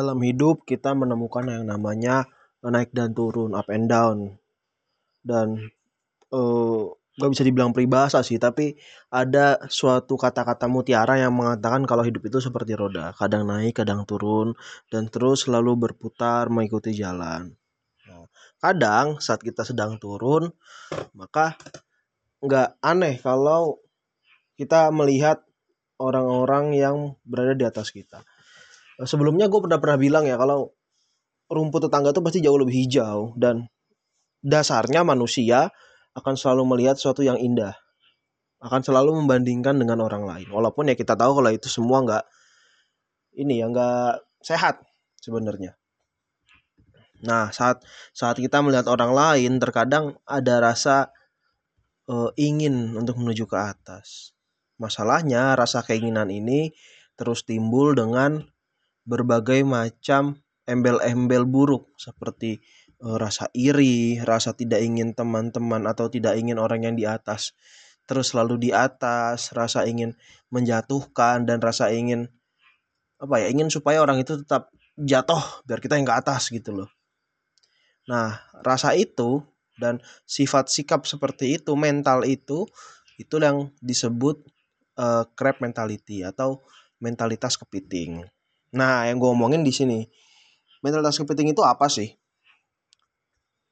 dalam hidup kita menemukan yang namanya naik dan turun, up and down. Dan eh gak bisa dibilang peribahasa sih, tapi ada suatu kata-kata mutiara yang mengatakan kalau hidup itu seperti roda, kadang naik, kadang turun, dan terus selalu berputar mengikuti jalan. Nah, kadang saat kita sedang turun, maka nggak aneh kalau kita melihat orang-orang yang berada di atas kita. Sebelumnya gue pernah pernah bilang ya kalau rumput tetangga tuh pasti jauh lebih hijau dan dasarnya manusia akan selalu melihat sesuatu yang indah. Akan selalu membandingkan dengan orang lain. Walaupun ya kita tahu kalau itu semua nggak ini ya nggak sehat sebenarnya. Nah saat saat kita melihat orang lain terkadang ada rasa uh, ingin untuk menuju ke atas. Masalahnya rasa keinginan ini terus timbul dengan berbagai macam embel-embel buruk seperti uh, rasa iri, rasa tidak ingin teman-teman atau tidak ingin orang yang di atas terus selalu di atas, rasa ingin menjatuhkan dan rasa ingin apa ya, ingin supaya orang itu tetap jatuh biar kita yang ke atas gitu loh. Nah, rasa itu dan sifat sikap seperti itu, mental itu itu yang disebut uh, crab mentality atau mentalitas kepiting. Nah, yang gue omongin di sini mentalitas kepiting itu apa sih?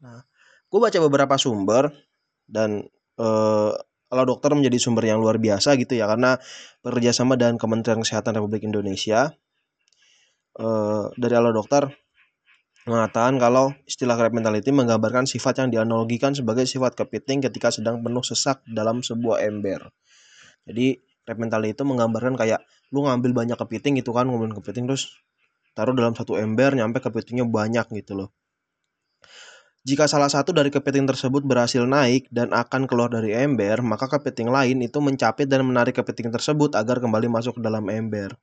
Nah, gue baca beberapa sumber dan eh, kalau dokter menjadi sumber yang luar biasa gitu ya karena bekerjasama dengan Kementerian Kesehatan Republik Indonesia eh, dari Alo Dokter mengatakan kalau istilah crab mentality menggambarkan sifat yang dianalogikan sebagai sifat kepiting ketika sedang penuh sesak dalam sebuah ember. Jadi crab mentality itu menggambarkan kayak lu ngambil banyak kepiting gitu kan, ngambil kepiting terus taruh dalam satu ember nyampe kepitingnya banyak gitu loh. Jika salah satu dari kepiting tersebut berhasil naik dan akan keluar dari ember, maka kepiting lain itu mencapit dan menarik kepiting tersebut agar kembali masuk ke dalam ember.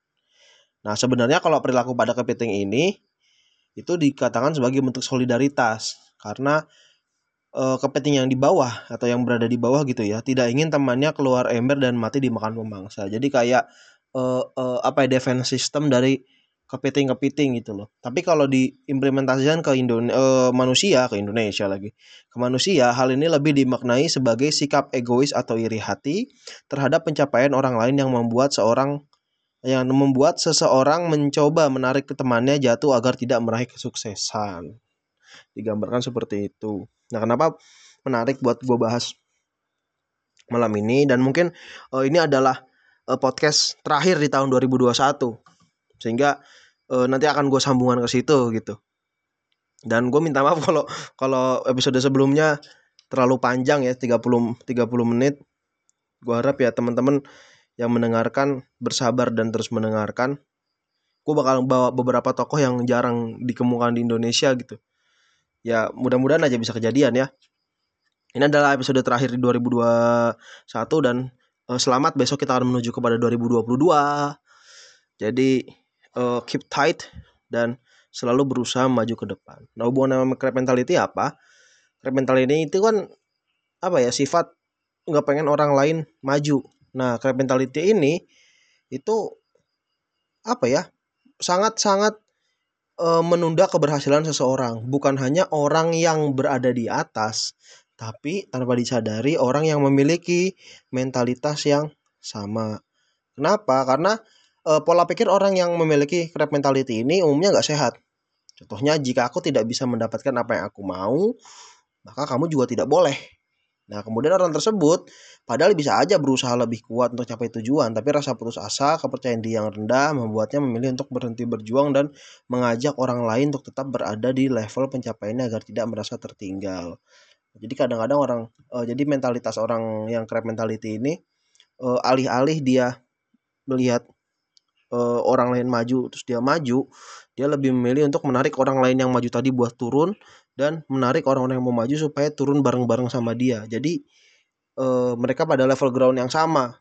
Nah, sebenarnya kalau perilaku pada kepiting ini itu dikatakan sebagai bentuk solidaritas karena e, kepiting yang di bawah atau yang berada di bawah gitu ya tidak ingin temannya keluar ember dan mati dimakan pemangsa. Jadi kayak e, e, apa ya defense system dari kepiting-kepiting gitu loh. Tapi kalau diimplementasikan ke Indonesia eh, manusia ke Indonesia lagi ke manusia, hal ini lebih dimaknai sebagai sikap egois atau iri hati terhadap pencapaian orang lain yang membuat seorang yang membuat seseorang mencoba menarik temannya jatuh agar tidak meraih kesuksesan. Digambarkan seperti itu. Nah, kenapa menarik buat gue bahas malam ini? Dan mungkin uh, ini adalah uh, podcast terakhir di tahun 2021 sehingga uh, nanti akan gue sambungan ke situ gitu. Dan gue minta maaf kalau kalau episode sebelumnya terlalu panjang ya 30 30 menit. Gue harap ya teman-teman yang mendengarkan bersabar dan terus mendengarkan. Gue bakal bawa beberapa tokoh yang jarang dikemukakan di Indonesia gitu ya mudah-mudahan aja bisa kejadian ya ini adalah episode terakhir di 2021 dan uh, selamat besok kita akan menuju kepada 2022 jadi uh, keep tight dan selalu berusaha maju ke depan. Nah hubungan sama crab mentality apa? Crab mentality itu kan apa ya sifat nggak pengen orang lain maju. Nah crab mentality ini itu apa ya sangat-sangat e, menunda keberhasilan seseorang. Bukan hanya orang yang berada di atas, tapi tanpa disadari orang yang memiliki mentalitas yang sama. Kenapa? Karena uh, pola pikir orang yang memiliki crab mentality ini umumnya nggak sehat. Contohnya jika aku tidak bisa mendapatkan apa yang aku mau, maka kamu juga tidak boleh. Nah, kemudian orang tersebut padahal bisa aja berusaha lebih kuat untuk capai tujuan, tapi rasa putus asa, kepercayaan diri yang rendah membuatnya memilih untuk berhenti berjuang dan mengajak orang lain untuk tetap berada di level pencapaiannya agar tidak merasa tertinggal. Jadi kadang-kadang orang uh, jadi mentalitas orang yang crab mentality ini uh, alih-alih dia melihat uh, orang lain maju terus dia maju dia lebih memilih untuk menarik orang lain yang maju tadi buat turun dan menarik orang-orang yang mau maju supaya turun bareng-bareng sama dia jadi uh, mereka pada level ground yang sama.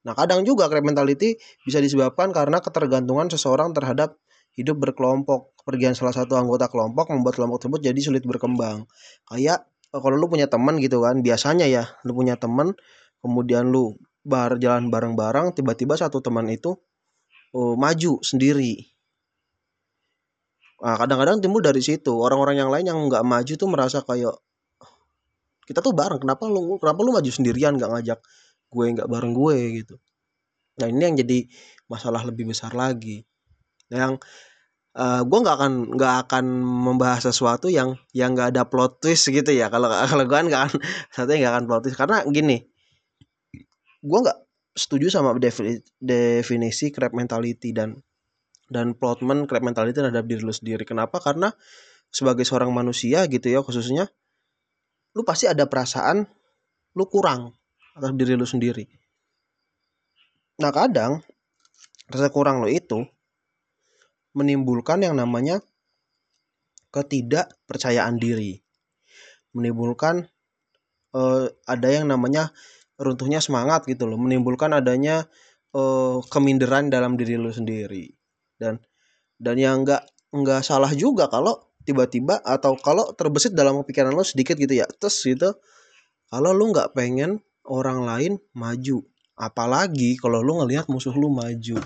Nah kadang juga crab mentality bisa disebabkan karena ketergantungan seseorang terhadap hidup berkelompok. Kepergian salah satu anggota kelompok membuat kelompok tersebut jadi sulit berkembang. Kayak eh, kalau lu punya teman gitu kan biasanya ya lu punya teman kemudian lu bar jalan bareng-bareng tiba-tiba satu teman itu oh, maju sendiri. Nah, kadang-kadang timbul dari situ. Orang-orang yang lain yang nggak maju tuh merasa kayak kita tuh bareng kenapa lu kenapa lu maju sendirian nggak ngajak gue nggak bareng gue gitu. Nah ini yang jadi masalah lebih besar lagi. Nah, yang uh, gue nggak akan nggak akan membahas sesuatu yang yang nggak ada plot twist gitu ya. Kalau kalau gue kan nggak akan satu nggak akan plot twist. Karena gini gue nggak setuju sama definisi, definisi crab mentality dan dan plotman crab mentality terhadap diri lu sendiri. Kenapa? Karena sebagai seorang manusia gitu ya khususnya lu pasti ada perasaan lu kurang atas diri lu sendiri. Nah kadang rasa kurang lo itu menimbulkan yang namanya ketidakpercayaan diri. Menimbulkan uh, ada yang namanya runtuhnya semangat gitu loh. Menimbulkan adanya uh, keminderan dalam diri lu sendiri. Dan dan yang enggak enggak salah juga kalau tiba-tiba atau kalau terbesit dalam pikiran lo sedikit gitu ya terus gitu kalau lu nggak pengen orang lain maju apalagi kalau lu ngelihat musuh lu maju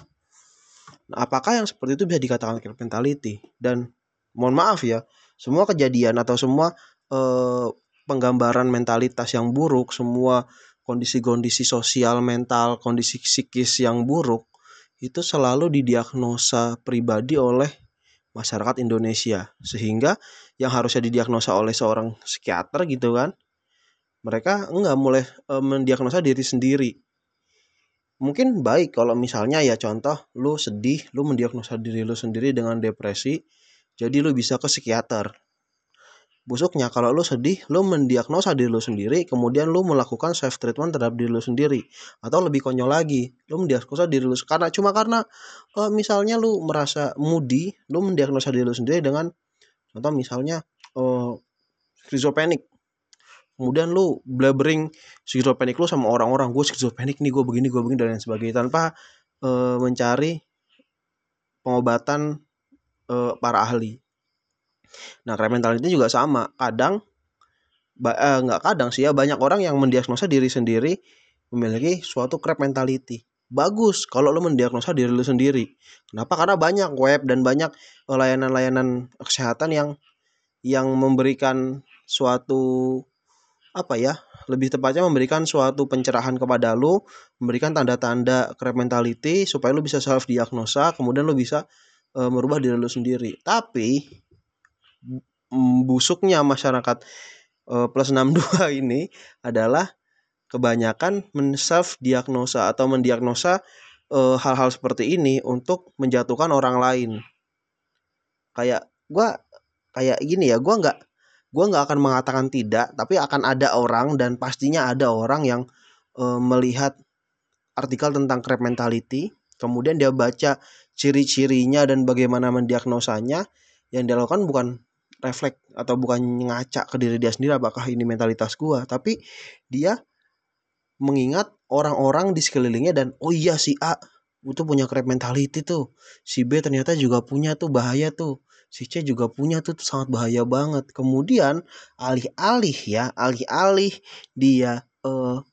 Nah, apakah yang seperti itu bisa dikatakan killer mentality? Dan mohon maaf ya, semua kejadian atau semua eh, penggambaran mentalitas yang buruk, semua kondisi-kondisi sosial mental, kondisi psikis yang buruk itu selalu didiagnosa pribadi oleh masyarakat Indonesia. Sehingga yang harusnya didiagnosa oleh seorang psikiater gitu kan, mereka enggak mulai e, mendiagnosa diri sendiri mungkin baik kalau misalnya ya contoh lu sedih lu mendiagnosa diri lu sendiri dengan depresi jadi lu bisa ke psikiater busuknya kalau lu sedih lu mendiagnosa diri lu sendiri kemudian lu melakukan self treatment terhadap diri lu sendiri atau lebih konyol lagi lu mendiagnosa diri lu karena cuma karena uh, misalnya lu merasa moody lu mendiagnosa diri lu sendiri dengan contoh misalnya uh, schizophrenic. Kemudian lu blabbering schizophrenic lu sama orang-orang gue schizophrenic nih gue begini gue begini dan lain sebagainya tanpa uh, mencari pengobatan uh, para ahli nah crime mentality juga sama. Kadang eh, nggak kadang sih ya banyak orang yang mendiagnosa diri sendiri memiliki suatu crab mentality. Bagus kalau lu mendiagnosa diri lu sendiri. Kenapa? Karena banyak web dan banyak layanan-layanan kesehatan yang yang memberikan suatu apa ya lebih tepatnya memberikan suatu pencerahan kepada lu memberikan tanda-tanda crab mentality supaya lu bisa self diagnosa kemudian lu bisa e, merubah diri lu sendiri. Tapi busuknya masyarakat e, plus 62 ini adalah kebanyakan men self diagnosa atau mendiagnosa hal hal-hal seperti ini untuk menjatuhkan orang lain. Kayak gua kayak gini ya gua nggak gue nggak akan mengatakan tidak tapi akan ada orang dan pastinya ada orang yang uh, melihat artikel tentang crab mentality kemudian dia baca ciri-cirinya dan bagaimana mendiagnosanya. Yang dia lakukan bukan refleks atau bukan ngaca ke diri dia sendiri apakah ini mentalitas gue tapi dia mengingat orang-orang di sekelilingnya dan oh iya si A itu punya crab mentality tuh si B ternyata juga punya tuh bahaya tuh si C juga punya tuh, tuh sangat bahaya banget. Kemudian alih-alih ya, alih-alih dia uh,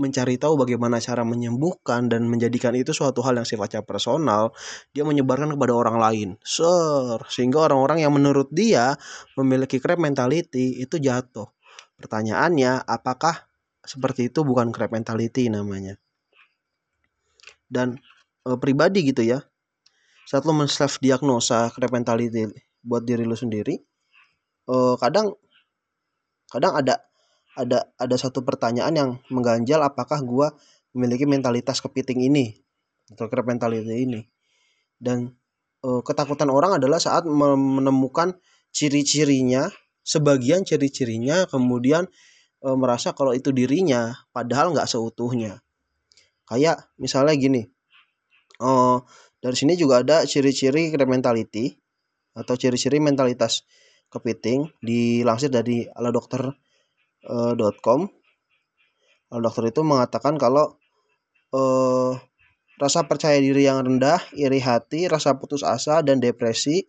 mencari tahu bagaimana cara menyembuhkan dan menjadikan itu suatu hal yang sifatnya personal, dia menyebarkan kepada orang lain. Ser, sehingga orang-orang yang menurut dia memiliki crab mentality itu jatuh. Pertanyaannya, apakah seperti itu bukan crab mentality namanya? Dan e, pribadi gitu ya, saat lo men-self diagnosa crab mentality buat diri lo sendiri uh, kadang kadang ada ada ada satu pertanyaan yang mengganjal apakah gua memiliki mentalitas kepiting ini? Atau crab mentality ini. Dan uh, ketakutan orang adalah saat menemukan ciri-cirinya sebagian ciri-cirinya kemudian e, merasa kalau itu dirinya padahal nggak seutuhnya. Kayak misalnya gini oh dari sini juga ada ciri-ciri mentality atau ciri-ciri mentalitas kepiting dilansir dari aladokter.com. Eh, Aladokter itu mengatakan kalau uh, rasa percaya diri yang rendah, iri hati, rasa putus asa dan depresi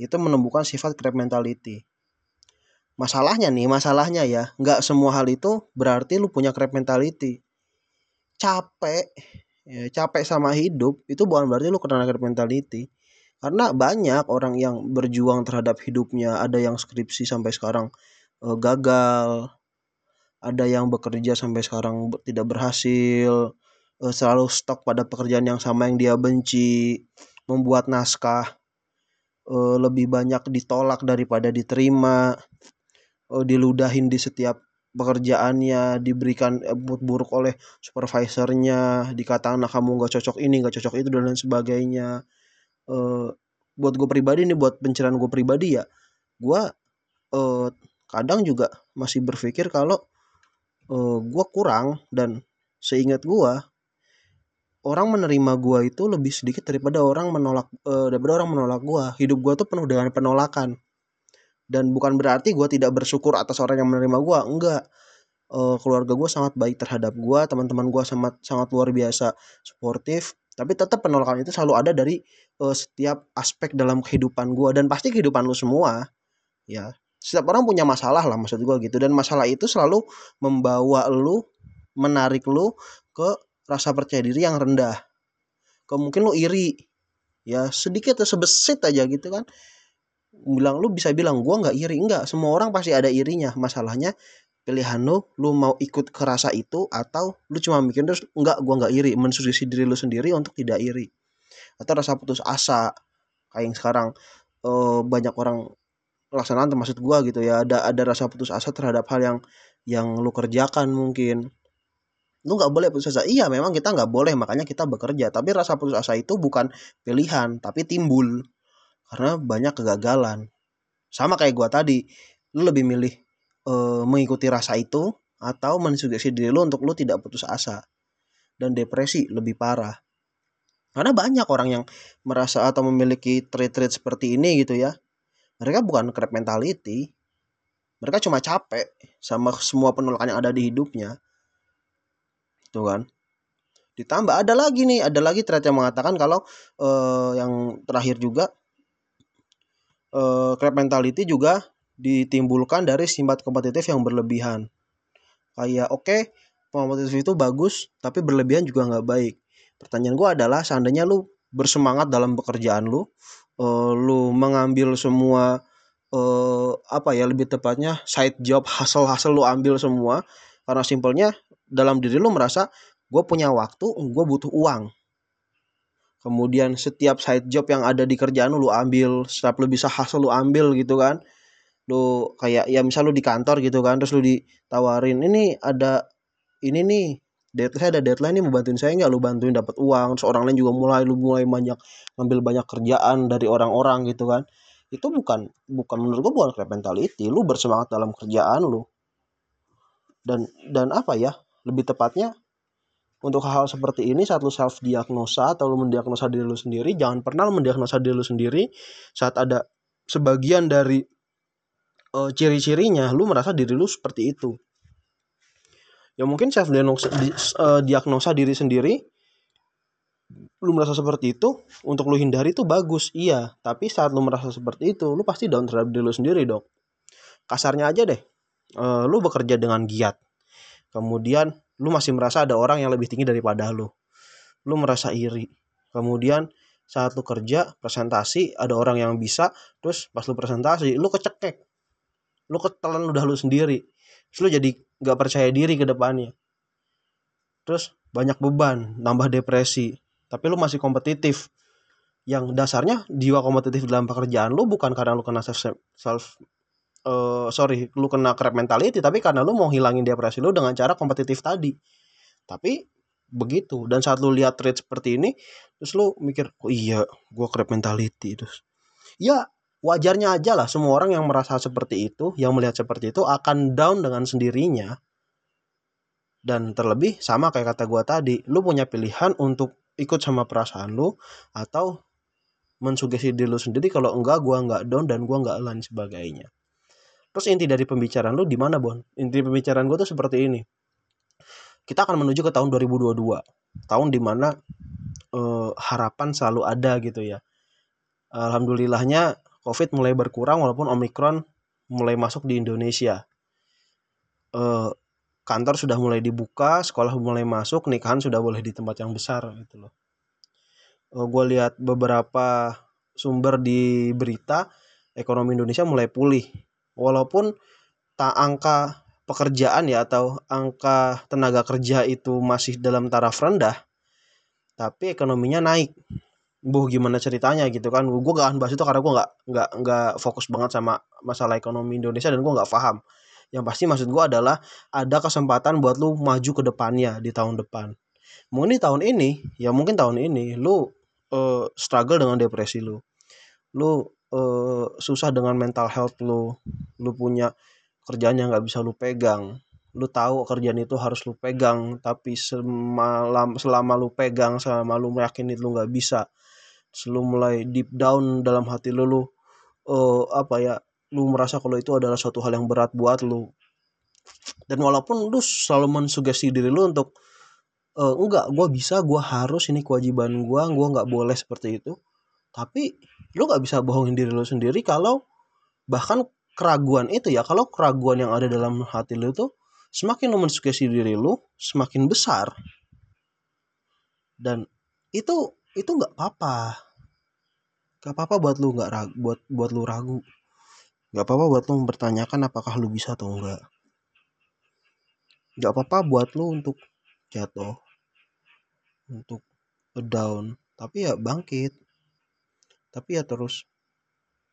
itu menumbuhkan sifat crab mentality. Masalahnya nih, masalahnya ya, nggak semua hal itu berarti lu punya crab mentality. Capek, ya, capek sama hidup itu bukan berarti lu kena negative mentality karena banyak orang yang berjuang terhadap hidupnya ada yang skripsi sampai sekarang uh, gagal ada yang bekerja sampai sekarang tidak berhasil uh, selalu stok pada pekerjaan yang sama yang dia benci membuat naskah uh, lebih banyak ditolak daripada diterima uh, diludahin di setiap pekerjaannya diberikan mood buruk oleh supervisornya dikatakan nah, kamu nggak cocok ini nggak cocok itu dan lain sebagainya. Buat gue pribadi nih buat pencerahan gue pribadi ya gue kadang juga masih berpikir kalau uh, gue kurang dan seingat gue orang menerima gue itu lebih sedikit daripada orang menolak uh, daripada orang menolak gue hidup gue tuh penuh dengan penolakan. Dan bukan berarti gue tidak bersyukur atas orang yang menerima gue enggak. Uh, keluarga gue sangat baik terhadap gue teman-teman gue sangat sangat luar biasa sportif tapi tetap penolakan itu selalu ada dari uh, setiap aspek dalam kehidupan gue dan pasti kehidupan lu semua ya setiap orang punya masalah lah maksud gue gitu. Dan masalah itu selalu membawa lu menarik lu ke rasa percaya diri yang rendah. Ke mungkin lu iri. Ya sedikit atau sebesit aja gitu kan. Bilang lu bisa bilang gua nggak iri. Enggak semua orang pasti ada irinya. Masalahnya pilihan lu lu mau ikut ke rasa itu atau lu cuma mikir terus enggak gua nggak iri. Mensugesti diri lu sendiri untuk tidak iri. Atau rasa putus asa kayak yang sekarang uh, banyak orang pelaksanaan termasuk gua gitu ya. Ada ada rasa putus asa terhadap hal yang yang lu kerjakan mungkin. Lu nggak boleh putus asa. Iya memang kita nggak boleh makanya kita bekerja. Tapi rasa putus asa itu bukan pilihan tapi timbul karena banyak kegagalan. Sama kayak gua tadi lu lebih milih e, mengikuti rasa itu atau mensugesti diri lu untuk lu tidak putus asa dan depresi lebih parah. Karena banyak orang yang merasa atau memiliki trait-trait seperti ini gitu ya mereka bukan crab mentality mereka cuma capek sama semua penolakan yang ada di hidupnya tuh kan ditambah ada lagi nih ada lagi trait yang mengatakan kalau uh, yang terakhir juga uh, crab mentality juga ditimbulkan dari simpat kompetitif yang berlebihan. Kayak oke, okay, kompetitif itu bagus, tapi berlebihan juga nggak baik. Pertanyaan gue adalah seandainya lu bersemangat dalam pekerjaan lu, uh, lu mengambil semua uh, apa ya lebih tepatnya side job hasil-hasil lu ambil semua. Karena simpelnya dalam diri lu merasa gue punya waktu, gue butuh uang. Kemudian setiap side job yang ada di kerjaan lu, lu ambil setiap lu bisa hasil lu ambil gitu kan. Lu kayak ya misal lu di kantor gitu kan terus lu ditawarin ini ada ini nih deadline ada deadline nih mau bantuin saya nggak? Lu bantuin dapat uang terus orang lain juga mulai lu mulai banyak ngambil banyak kerjaan dari orang-orang gitu kan. Itu bukan bukan menurut gua bukan crap mentality lu bersemangat dalam kerjaan lu. Dan dan apa ya lebih tepatnya untuk hal-hal seperti ini saat lu self diagnosa atau lu mendiagnosa diri lu sendiri jangan pernah lu mendiagnosa diri lu sendiri saat ada sebagian dari uh, ciri-cirinya lu merasa diri lu seperti itu ya mungkin self uh, diagnosa diri sendiri lu merasa seperti itu untuk lu hindari itu bagus iya. Tapi saat lu merasa seperti itu lu pasti down terhadap diri lu sendiri dong kasarnya aja deh uh, lu bekerja dengan giat. Kemudian lu masih merasa ada orang yang lebih tinggi daripada lu. Lu merasa iri. Kemudian saat lu kerja presentasi ada orang yang bisa terus pas lu presentasi lu kecekek. Lu ketelan udah lu sendiri terus lu jadi nggak percaya diri ke depannya. Terus banyak beban nambah depresi. Tapi lu masih kompetitif. Yang dasarnya jiwa kompetitif dalam pekerjaan lu bukan karena lu kena self self uh, sorry lu kena crab mentality tapi karena lu mau hilangin depresi lu dengan cara kompetitif tadi. Tapi begitu. Dan saat lu lihat trade seperti ini terus lu mikir oh iya gua crab mentality. Terus ya wajarnya aja lah semua orang yang merasa seperti itu yang melihat seperti itu akan down dengan sendirinya dan terlebih sama kayak kata gua tadi lu punya pilihan untuk ikut sama perasaan lu atau mensugesti diri lu sendiri kalau enggak gua enggak down dan gua enggak lain sebagainya Terus inti dari pembicaraan lu di mana, Bon? Inti pembicaraan gue tuh seperti ini. Kita akan menuju ke tahun 2022. Tahun di mana uh, harapan selalu ada gitu ya. Alhamdulillahnya COVID mulai berkurang walaupun Omikron mulai masuk di Indonesia. Uh, kantor sudah mulai dibuka sekolah mulai masuk nikahan sudah boleh di tempat yang besar gitu loh. Uh, gue lihat beberapa sumber di berita ekonomi Indonesia mulai pulih. Walaupun tak angka pekerjaan ya atau angka tenaga kerja itu masih dalam taraf rendah tapi ekonominya naik buh gimana ceritanya gitu kan. Gue gak akan bahas itu karena gue nggak nggak nggak fokus banget sama masalah ekonomi Indonesia dan gue nggak paham. Yang pasti maksud gue adalah ada kesempatan buat lu maju ke depannya di tahun depan. Mungkin di tahun ini ya mungkin tahun ini lu uh, struggle dengan depresi lu. Lu uh, susah dengan mental health lu. Lu punya kerjaan yang nggak bisa lu pegang. Lu tahu kerjaan itu harus lu pegang tapi semalam selama lu pegang selama lu meyakini lu nggak bisa lu mulai deep down dalam hati lu lu uh, apa ya lu merasa kalau itu adalah suatu hal yang berat buat lu. Dan walaupun lu selalu mensugesti diri lu untuk uh, enggak gue bisa gue harus ini kewajiban gue gue nggak boleh seperti itu. Tapi lu nggak bisa bohongin diri lu sendiri kalau bahkan keraguan itu ya kalau keraguan yang ada dalam hati lu itu semakin lu mensugesti diri lu semakin besar. Dan itu itu nggak apa-apa nggak apa-apa buat lu nggak ragu buat buat lu ragu. Nggak apa-apa buat lu mempertanyakan apakah lu bisa atau enggak nggak apa-apa buat lu untuk jatuh untuk down tapi ya bangkit. Tapi ya terus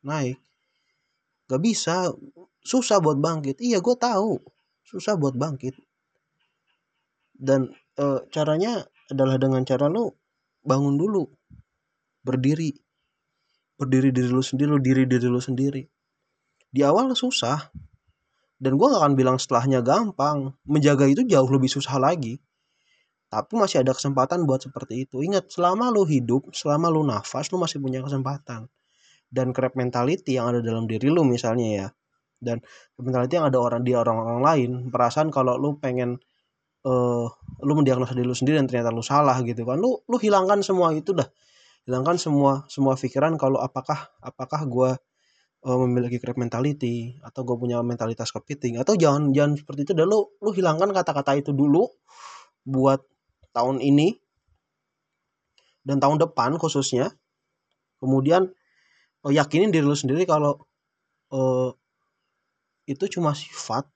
naik. Gak bisa. Susah buat bangkit. Iya gue tahu. Susah buat bangkit. Dan e, caranya adalah dengan cara lu bangun dulu. Berdiri. Berdiri diri lu sendiri lu diri diri lu sendiri. Di awal susah. Dan gue gak akan bilang setelahnya gampang. Menjaga itu jauh lebih susah lagi. Tapi masih ada kesempatan buat seperti itu. Ingat selama lu hidup selama lu nafas lu masih punya kesempatan. Dan crab mentality yang ada dalam diri lu misalnya ya. Dan mentality yang ada orang di orang-orang lain. Perasaan kalau lu pengen uh, lu mendiagnosa diri lu sendiri dan ternyata lu salah gitu kan. Lu lu hilangkan semua itu dah. Hilangkan semua semua pikiran kalau apakah apakah gue uh, memiliki crab mentality atau gue punya mentalitas kepiting atau jangan jangan seperti itu dah. Lu lu hilangkan kata-kata itu dulu buat tahun ini dan tahun depan khususnya. Kemudian uh, yakinin diri lu sendiri kalau uh, itu cuma sifat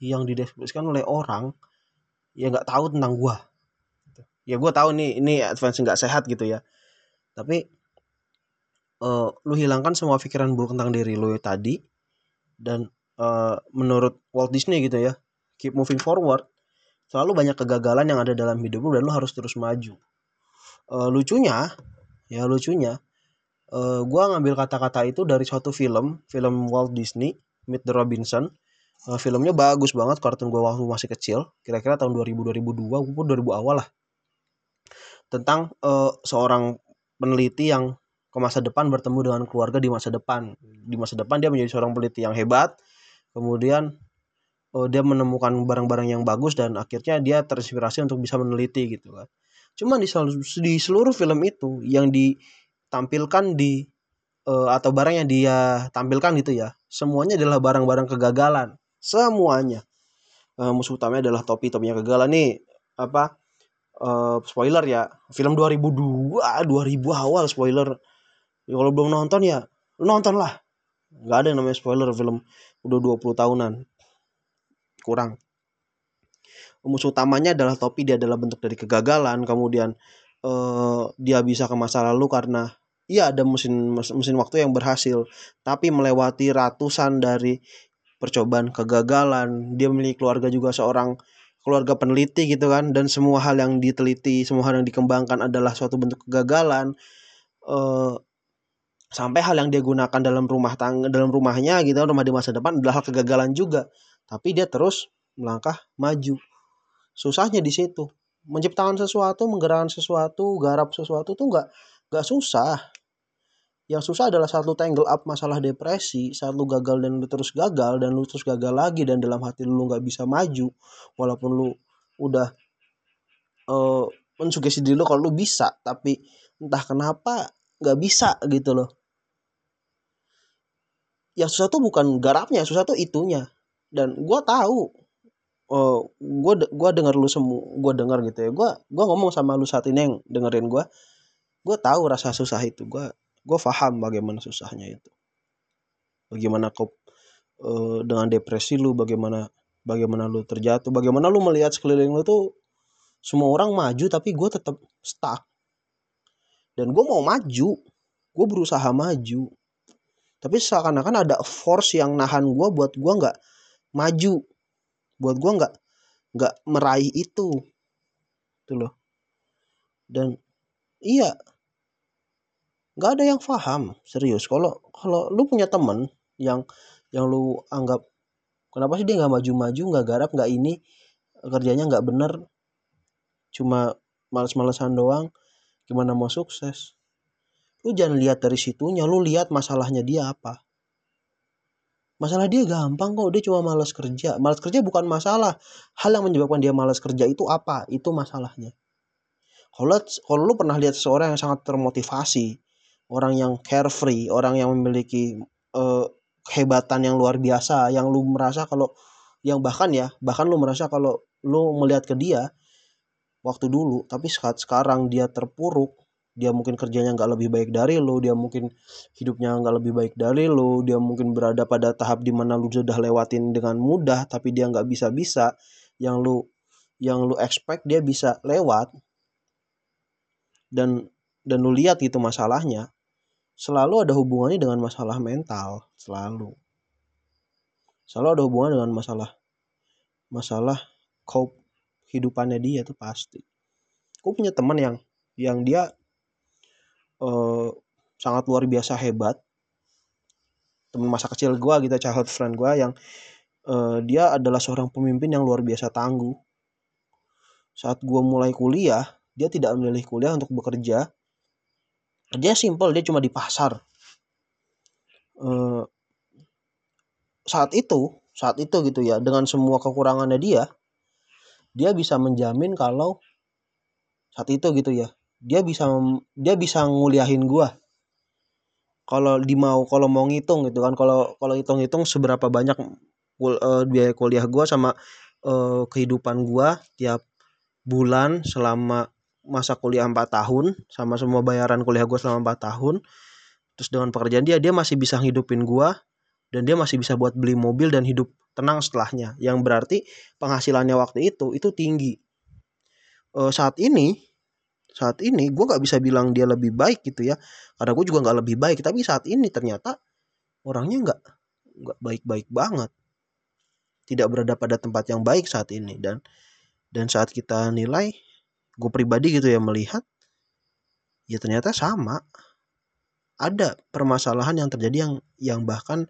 yang dideskripsikan oleh orang ya nggak tahu tentang gua. Gitu. ya gua tahu nih ini advance nggak sehat gitu ya. Tapi uh, lu hilangkan semua pikiran buruk tentang diri lu tadi dan uh, menurut Walt Disney gitu ya keep moving forward selalu banyak kegagalan yang ada dalam hidup lu dan lu harus terus maju. Uh, lucunya ya lucunya uh, gua ngambil kata-kata itu dari suatu film film Walt Disney Meet the Robinson uh, filmnya bagus banget kartun gue waktu masih kecil. Kira-kira tahun 2000 2002 pun 2000 awal lah. Tentang uh, seorang peneliti yang ke masa depan bertemu dengan keluarga di masa depan. Di masa depan dia menjadi seorang peneliti yang hebat. Kemudian uh, dia menemukan barang-barang yang bagus dan akhirnya dia terinspirasi untuk bisa meneliti gitu kan. Cuman di, di seluruh film itu yang ditampilkan di atau barang yang dia tampilkan gitu ya semuanya adalah barang-barang kegagalan semuanya. Uh, musuh utamanya adalah topi. Topinya kegagalan nih. Apa? Uh, spoiler ya. Film 2002 2000 awal spoiler. Ya, kalau belum nonton ya nonton lah nggak ada yang namanya spoiler film udah 20 tahunan. Kurang. Musuh utamanya adalah topi. Dia adalah bentuk dari kegagalan. Kemudian uh, dia bisa ke masa lalu karena iya ada mesin mesin waktu yang berhasil. Tapi melewati ratusan dari percobaan kegagalan dia memiliki keluarga juga seorang keluarga peneliti gitu kan dan semua hal yang diteliti semua hal yang dikembangkan adalah suatu bentuk kegagalan uh, sampai hal yang dia gunakan dalam rumah tangga dalam rumahnya gitu rumah di masa depan adalah hal kegagalan juga. Tapi dia terus melangkah maju. Susahnya di situ. Menciptakan sesuatu menggerakkan sesuatu garap sesuatu tuh nggak nggak susah yang susah adalah saat lu tangle up masalah depresi, saat lu gagal dan lu terus gagal dan lu terus gagal lagi dan dalam hati lu nggak bisa maju, walaupun lu udah uh, mensugesti diri lu kalau lu bisa, tapi entah kenapa nggak bisa gitu loh. Yang susah tuh bukan garapnya, susah tuh itunya. Dan gue tahu oh gue gua denger lu semua gue denger gitu ya gue gua ngomong sama lu saat ini yang dengerin gue gue tahu rasa susah itu gue gue paham bagaimana susahnya itu. Bagaimana kau uh, dengan depresi lu bagaimana bagaimana lu terjatuh bagaimana lu melihat sekeliling lu tuh semua orang maju tapi gue tetap stuck. Dan gue mau maju gue berusaha maju. Tapi seakan-akan ada force yang nahan gue buat gue nggak maju buat gue nggak nggak meraih itu. Tuh loh. Dan iya nggak ada yang paham serius kalau kalau lu punya temen yang yang lu anggap kenapa sih dia nggak maju-maju nggak garap nggak ini kerjanya nggak bener cuma males-malesan doang gimana mau sukses lu jangan lihat dari situnya lu lihat masalahnya dia apa Masalah dia gampang kok, dia cuma malas kerja. Malas kerja bukan masalah. Hal yang menyebabkan dia malas kerja itu apa? Itu masalahnya. Kalau kalau lu pernah lihat seseorang yang sangat termotivasi, orang yang carefree, orang yang memiliki uh, kehebatan yang luar biasa, yang lu merasa kalau yang bahkan ya, bahkan lu merasa kalau lu melihat ke dia waktu dulu, tapi saat sekarang dia terpuruk, dia mungkin kerjanya nggak lebih baik dari lo dia mungkin hidupnya nggak lebih baik dari lo dia mungkin berada pada tahap di mana lu sudah lewatin dengan mudah tapi dia nggak bisa bisa yang lu yang lu expect dia bisa lewat dan dan lu lihat itu masalahnya selalu ada hubungannya dengan masalah mental selalu. Selalu ada hubungan dengan masalah masalah cope hidupannya dia tuh pasti. Gue punya teman yang yang dia uh, sangat luar biasa hebat. Teman masa kecil gue gitu childhood friend gue yang uh, dia adalah seorang pemimpin yang luar biasa tangguh. Saat gue mulai kuliah dia tidak memilih kuliah untuk bekerja dia simple dia cuma di pasar. Uh, saat itu saat itu gitu ya dengan semua kekurangannya dia dia bisa menjamin kalau saat itu gitu ya dia bisa dia bisa nguliahin gua. Kalau di mau kalau mau ngitung gitu kan kalau kalau hitung-hitung seberapa banyak uh, biaya kuliah gua sama uh, kehidupan gua tiap bulan selama masa kuliah 4 tahun sama semua bayaran kuliah gua selama 4 tahun terus dengan pekerjaan dia dia masih bisa ngidupin gua dan dia masih bisa buat beli mobil dan hidup tenang setelahnya. Yang berarti penghasilannya waktu itu itu tinggi. Uh, saat ini saat ini gue nggak bisa bilang dia lebih baik gitu ya karena gue juga nggak lebih baik tapi saat ini ternyata orangnya nggak nggak baik-baik banget. Tidak berada pada tempat yang baik saat ini dan dan saat kita nilai gue pribadi gitu ya melihat ya ternyata sama. Ada permasalahan yang terjadi yang yang bahkan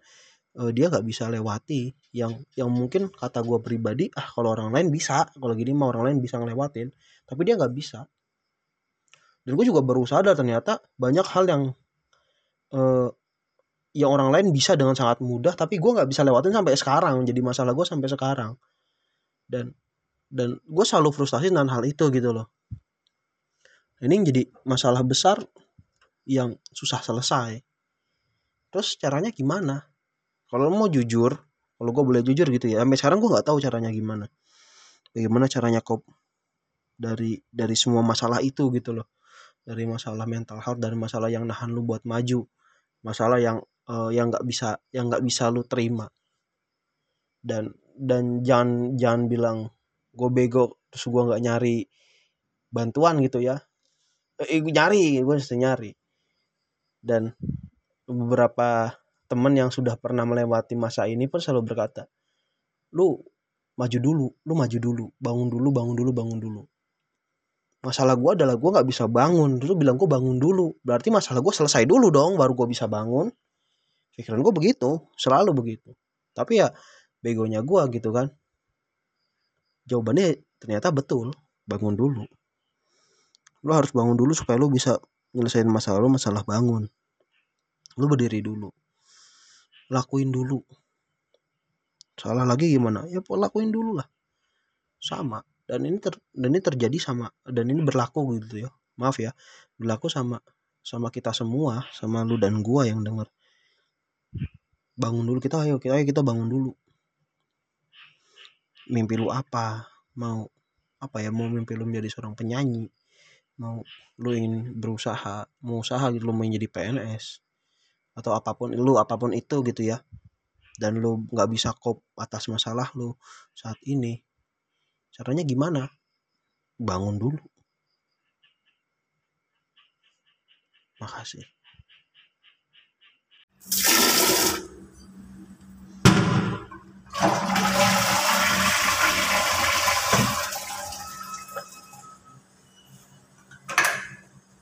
uh, dia nggak bisa lewati. Yang yang mungkin kata gue pribadi ah kalau orang lain bisa kalau gini mah orang lain bisa ngelewatin. Tapi dia nggak bisa. Dan gue juga baru sadar ternyata banyak hal yang uh, yang orang lain bisa dengan sangat mudah tapi gue nggak bisa lewatin sampai sekarang. Jadi masalah gue sampai sekarang. Dan dan gue selalu frustasi dengan hal itu gitu loh. Ini jadi masalah besar yang susah selesai. Terus caranya gimana? Kalau mau jujur kalau gue boleh jujur gitu ya sampai sekarang gue nggak tahu caranya gimana. Bagaimana caranya kop dari dari semua masalah itu gitu loh. Dari masalah mental health dari masalah yang nahan lu buat maju. Masalah yang uh, yang nggak bisa yang nggak bisa lu terima. Dan dan jangan jangan bilang gue bego terus gue nggak nyari bantuan gitu ya. Eh, gue nyari gue mesti nyari. Dan beberapa temen yang sudah pernah melewati masa ini pun selalu berkata lu maju dulu lu maju dulu bangun dulu bangun dulu bangun dulu. Masalah gue adalah gue nggak bisa bangun. Dulu bilang gue bangun dulu. Berarti masalah gue selesai dulu dong baru gue bisa bangun. Pikiran gue begitu selalu begitu. Tapi ya begonya gue gitu kan jawabannya ternyata betul bangun dulu. Lo harus bangun dulu supaya lo bisa nyelesain masalah lo masalah bangun. Lo berdiri dulu. Lakuin dulu. Salah lagi gimana? Ya lakuin dulu lah. Sama. Dan ini ter, dan ini terjadi sama dan ini berlaku gitu ya. Maaf ya. Berlaku sama sama kita semua sama lu dan gua yang denger. Bangun dulu kita ayo kita ayo kita bangun dulu mimpi lu apa? Mau apa ya mau mimpi lu menjadi seorang penyanyi? Mau lu ingin berusaha mau usaha gitu lu mau jadi PNS atau apa pun lu apa pun itu gitu ya. Dan lu nggak bisa kop atas masalah lu saat ini. Caranya gimana? Bangun dulu. Makasih